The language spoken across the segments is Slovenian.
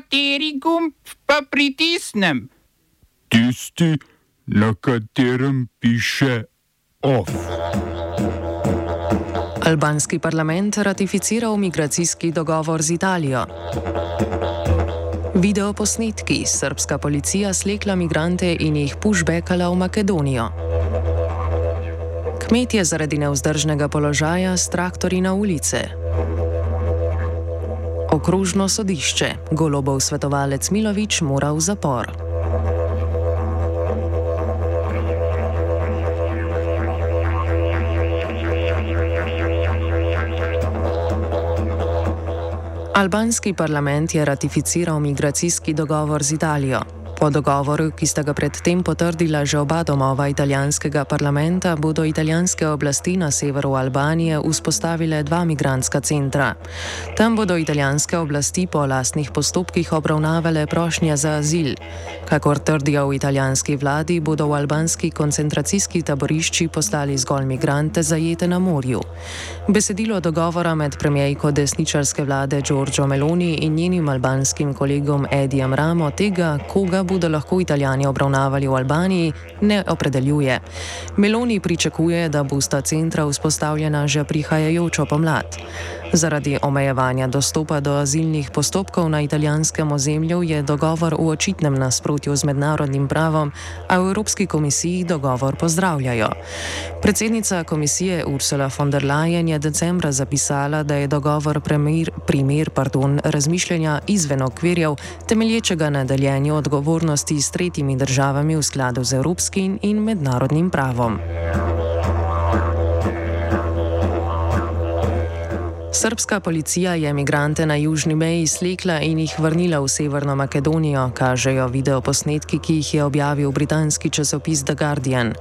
Kateri gumb pa pritisnem? Tisti, na katerem piše OF. Albanski parlament ratificiral migracijski dogovor z Italijo. Video posnetki: Srpska policija slekla migrante in jih pushbackala v Makedonijo. Kmetje zaradi neuzdržnega položaja s traktori na ulice. Okrožno sodišče. Golobov svetovalec Milovič mora v zapor. Albanski parlament je ratificiral migracijski dogovor z Italijo. Po dogovoru, ki sta ga predtem potrdila že oba domova italijanskega parlamenta, bodo italijanske oblasti na severu Albanije vzpostavile dva migranska centra. Tam bodo italijanske oblasti po lastnih postopkih obravnavale prošnje za azil. Kakor trdijo v italijanski vladi, bodo v albanski koncentracijski taborišči postali zgolj migrante zajete na morju. Besedilo dogovora med premijejko desničarske vlade Giorgio Meloni in njenim albanskim kolegom Edijem Ramo tega, koga bodo lahko italijani obravnavali v Albaniji, ne opredeljuje. Meloni pričakuje, da bosta centra vzpostavljena že prihajajočo pomlad. Zaradi omejevanja dostopa do azilnih postopkov na italijanskem ozemlju je dogovor v očitnem nasprotju z mednarodnim pravom, a v Evropski komisiji dogovor pozdravljajo. Predsednica komisije Ursula von der Leyen je decembra zapisala, da je dogovor primer, primer pardon, razmišljanja izven okvirjev, temelječega na deljenju odgovornosti s tretjimi državami v skladu z evropskim in mednarodnim pravom. Srpska policija je imigrante na južni meji slekla in jih vrnila v Severno Makedonijo, kažejo videoposnetki, ki jih je objavil britanski časopis The Guardian.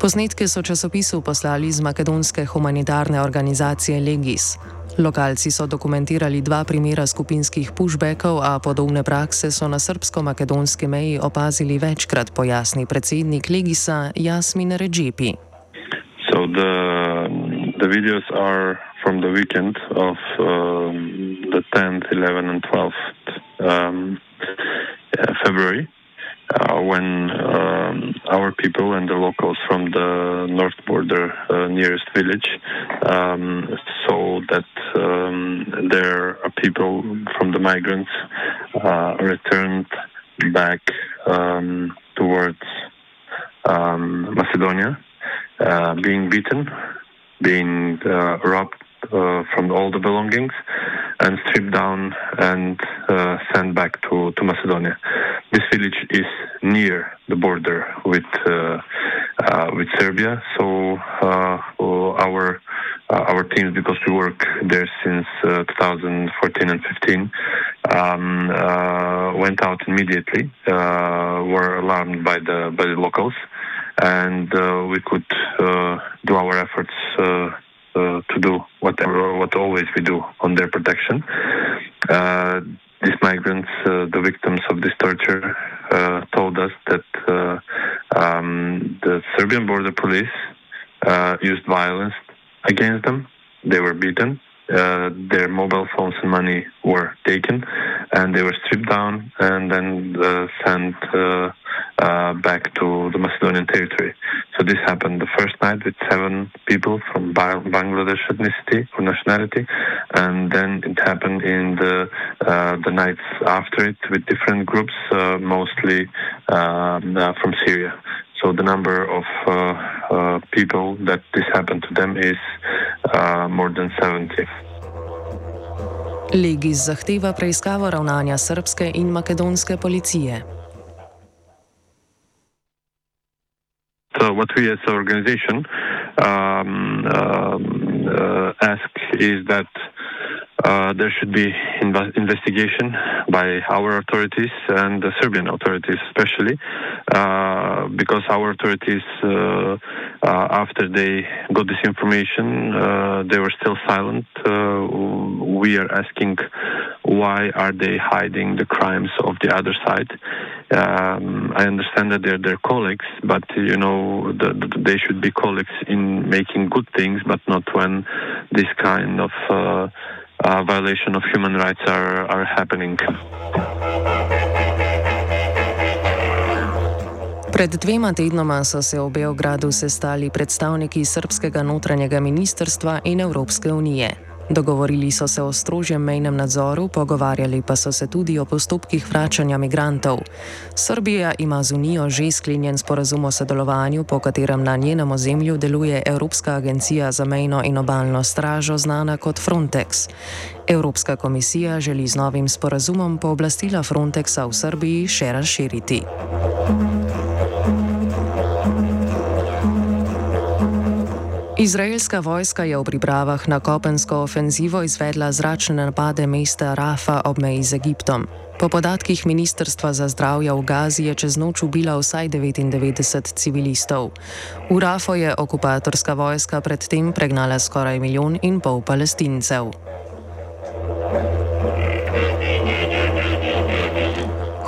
Posnetke so časopisu poslali iz makedonske humanitarne organizacije Legis. Lokalci so dokumentirali dva primera skupinskih pushbackov, a podobne prakse so na srpsko-makedonski meji opazili večkrat, pojasni predsednik Legisa Jasmin Redžipi. So the, the videos are from the weekend of um, the 10th, 11th, and 12th um, February, uh, when um, our people and the locals from the north border uh, nearest village um, saw that um, there are people from the migrants uh, returned back um, towards Macedonia, uh, being beaten, being uh, robbed uh, from all the belongings and stripped down and uh, sent back to, to Macedonia. This village is near the border with uh, uh with Serbia, so uh, our uh, our teams, because we work there since 2014 and 15, um, went out immediately. were alarmed by the by the locals, and we could do our efforts uh, to do whatever what always we do on their protection. Uh, these migrants, uh, the victims of this torture, uh, told us that uh, um, the Serbian border police uh, used violence against them. They were beaten. Their mobile phones and money were taken, and they were stripped down and then sent uh, back to the Macedonian territory. So this happened the first night with seven people from Bangladesh ethnicity or nationality, and then it happened in the uh, the nights after it with different groups, uh, mostly um, uh, from Syria. So the number of uh, uh, people that this happened to them is more than 70. Legis zahteva preiskavo ravnanja srpske in makedonske policije. So what we as an organization um, um, uh, ask is that uh, there should be inv- investigation by our authorities and the Serbian authorities, especially uh, because our authorities, uh, uh after they got this information, uh, they were still silent. Uh, we are asking why are they hiding the crimes of the other side. Um, I understand that they're their colleagues, but you know the, the, they should be colleagues in making good things, but not when this kind of uh, violation of human rights are, are happening. Pred dvema tednoma so se v Beogradu sestali predstavniki srpskega notranjega ministrstva in Evropske unije. Dogovorili so se o strožjem mejnem nadzoru, pogovarjali pa so se tudi o postopkih vračanja migrantov. Srbija ima z Unijo že sklenjen sporazum o sodelovanju, po katerem na njenem ozemlju deluje Evropska agencija za mejno in obaljno stražo, znana kot Frontex. Evropska komisija želi z novim sporazumom pooblastila Frontexa v Srbiji še razširiti. Izraelska vojska je v pripravah na kopensko ofenzivo izvedla zračne napade mesta Rafa ob meji z Egiptom. Po podatkih Ministrstva za zdravje v Gazi je čez noč ubila vsaj 99 civilistov. V Rafo je okupatorska vojska predtem pregnala skoraj milijon in pol palestincev.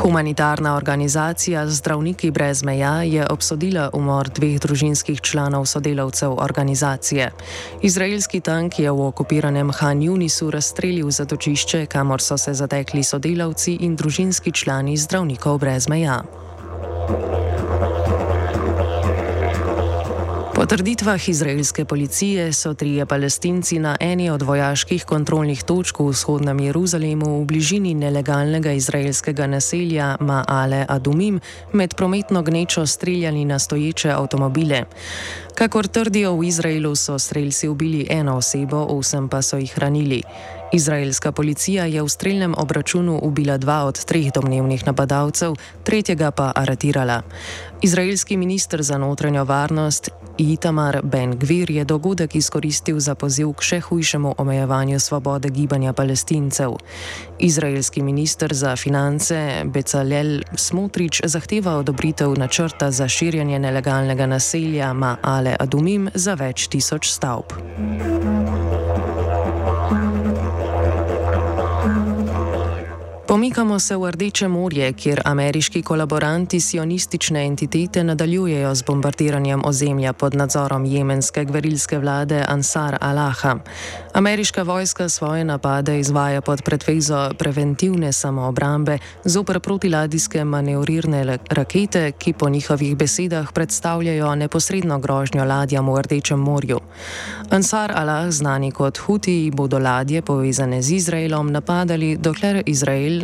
Humanitarna organizacija Zdravniki brez meja je obsodila umor dveh družinskih članov sodelavcev organizacije. Izraelski tank je v okupiranem Han Junisu razstrelil zatočišče, kamor so se zatekli sodelavci in družinski člani Zdravnikov brez meja. Po trditvah izraelske policije so trije palestinci na eni od vojaških kontrolnih točk v vzhodnem Jeruzalemu v bližini nelegalnega izraelskega naselja Ma'ale Adumim med prometno gnečo streljali na stoječe avtomobile. Kakor trdijo v Izraelu, so streljci ubili eno osebo, osem pa so jih ranili. Izraelska policija je v streljnem obračunu ubila dva od treh domnevnih napadalcev, tretjega pa aretirala. Izraelski minister za notranjo varnost Itamar Ben Gvir je dogodek izkoristil za poziv k še hujšemu omejevanju svobode gibanja palestincev. Izraelski minister za finance Becalel Smotrič zahteva odobritev načrta za širjanje nelegalnega naselja Ma'ale Adumim za več tisoč stavb. Pomikamo se v Rdeče morje, kjer ameriški kolaboranti sionistične entitete nadaljujejo z bombardiranjem ozemlja pod nadzorom jemenske gverilske vlade Ansar Allaha. Ameriška vojska svoje napade izvaja pod predvezo preventivne samoobrambe zoper protiladijske manevrirne rakete, ki po njihovih besedah predstavljajo neposredno grožnjo ladjam v Rdečem morju. Ansar Allah, znani kot Huti, bodo ladje povezane z Izraelom napadali, dokler Izrael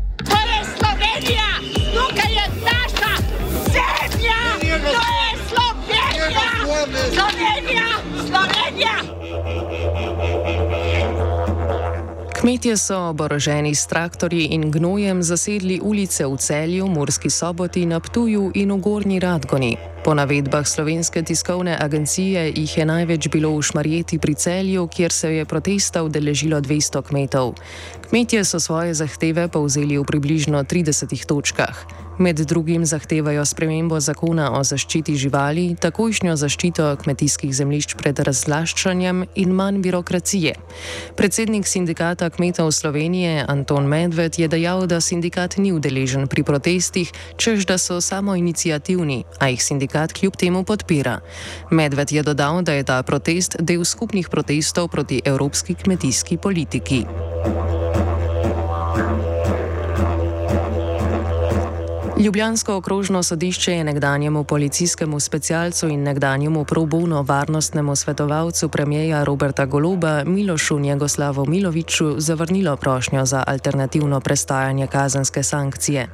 Torej Slovenija, tukaj je naša zemlja, to je Slovenija! Slovenija, Slovenija! Kmetje so oboroženi s traktorji in gnojem zasedli ulice v Celju, Murski soboti, na Ptuju in v Gorni Radgoni. Po navedbah slovenske tiskovne agencije jih je največ bilo v Šmarjeti pri Celju, kjer se je protesta udeležilo 200 kmetov. Kmetje so svoje zahteve povzeli v približno 30 točkah. Med drugim zahtevajo spremembo zakona o zaščiti živali, takojšnjo zaščito kmetijskih zemljišč pred razlaščanjem in manj birokracije. Predsednik sindikata kmetov Slovenije Anton Medved je dejal, da sindikat ni udeležen pri protestih, čež da so samo inicijativni, a jih sindikat kljub temu podpira. Medved je dodal, da je ta protest del skupnih protestov proti evropski kmetijski politiki. Ljubljansko okrožno sodišče je nekdanjemu policijskemu specialcu in nekdanjemu probuno varnostnemu svetovalcu premijeja Roberta Goloba Milošu Njegoslavu Miloviču zavrnilo prošnjo za alternativno prestajanje kazenske sankcije.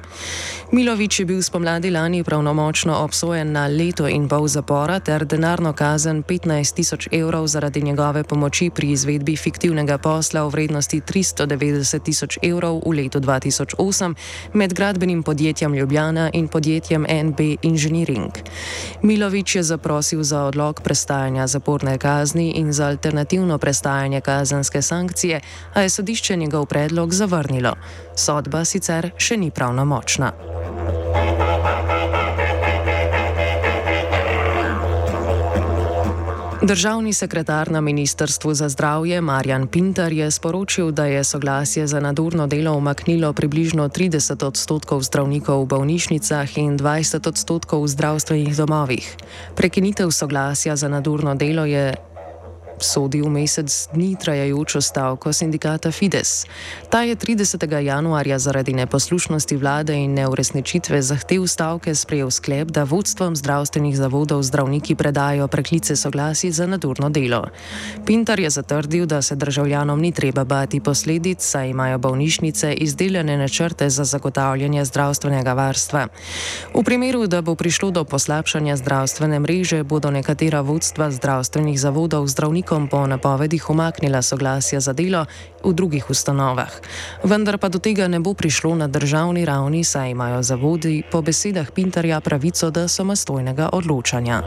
Milovič je bil spomladi lani pravnomočno obsojen na leto in pol zapora ter denarno kazen 15 tisoč evrov zaradi njegove pomoči pri izvedbi fiktivnega posla v vrednosti 390 tisoč evrov v letu 2008 med gradbenim podjetjem Ljubljana. Ljubljana in podjetjem NB Engineering. Milovič je zaprosil za odlog prestajanja zaporne kazni in za alternativno prestajanje kazenske sankcije, a je sodišče njegov predlog zavrnilo. Sodba sicer še ni pravnomočna. Državni sekretar na Ministrstvu za zdravje Marjan Pintar je sporočil, da je soglasje za nadurno delo umaknilo približno 30 odstotkov zdravnikov v bolnišnicah in 20 odstotkov v zdravstvenih domovih. Prekinitev soglasja za nadurno delo je sodi v mesec dni trajajočo stavko sindikata Fides. Ta je 30. januarja zaradi neposlušnosti vlade in neuresničitve zahtev stavke sprejel sklep, da vodstvom zdravstvenih zavodov zdravniki predajo preklice soglasi za nadurno delo. Pintar je zatrdil, da se državljanom ni treba bati posledic, saj imajo bolnišnice izdelane načrte za zagotavljanje zdravstvenega varstva. V primeru, da bo prišlo do poslabšanja zdravstvene mreže, bodo nekatera vodstva zdravstvenih zavodov zdravnikov zdravnikom po napovedih umaknila soglasja za delo v drugih ustanovah. Vendar pa do tega ne bo prišlo na državni ravni, saj imajo zavodi po besedah Pintarja pravico do samostojnega odločanja.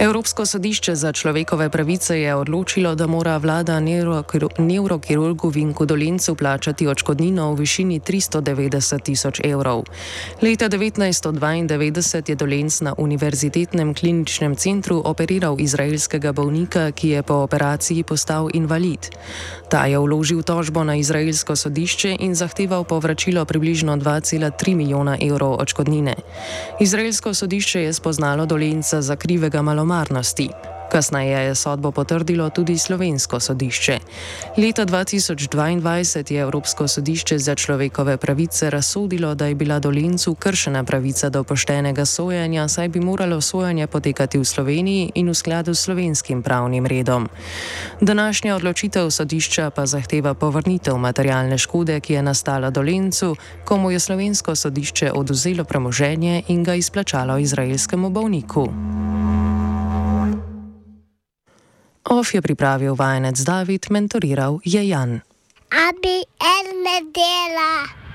Evropsko sodišče za človekove pravice je odločilo, da mora vlada neurokirurgu Vinku Dolencu plačati očkodnino v višini 390 tisoč evrov. Leta 1992 je Dolenc na Univerzitetnem kliničnem centru operiral izraelskega bolnika, ki je po operaciji postal invalid. Ta je vložil tožbo na izraelsko sodišče in zahteval povračilo približno 2,3 milijona evrov očkodnine. Izraelsko sodišče je spoznalo Dolenca za krivega malomarja malomarnosti. Kasneje je sodbo potrdilo tudi slovensko sodišče. Leta 2022 je Evropsko sodišče za človekove pravice razsodilo, da je bila dolencu kršena pravica do poštenega sojenja, saj bi moralo sojenje potekati v Sloveniji in v skladu s slovenskim pravnim redom. Današnja odločitev sodišča pa zahteva povrnitev materialne škode, ki je nastala dolencu, komu je slovensko sodišče oduzelo premoženje in ga izplačalo izraelskemu bolniku. Of je pripravil vajenec David, mentoriral je Jan. Abi erne dela.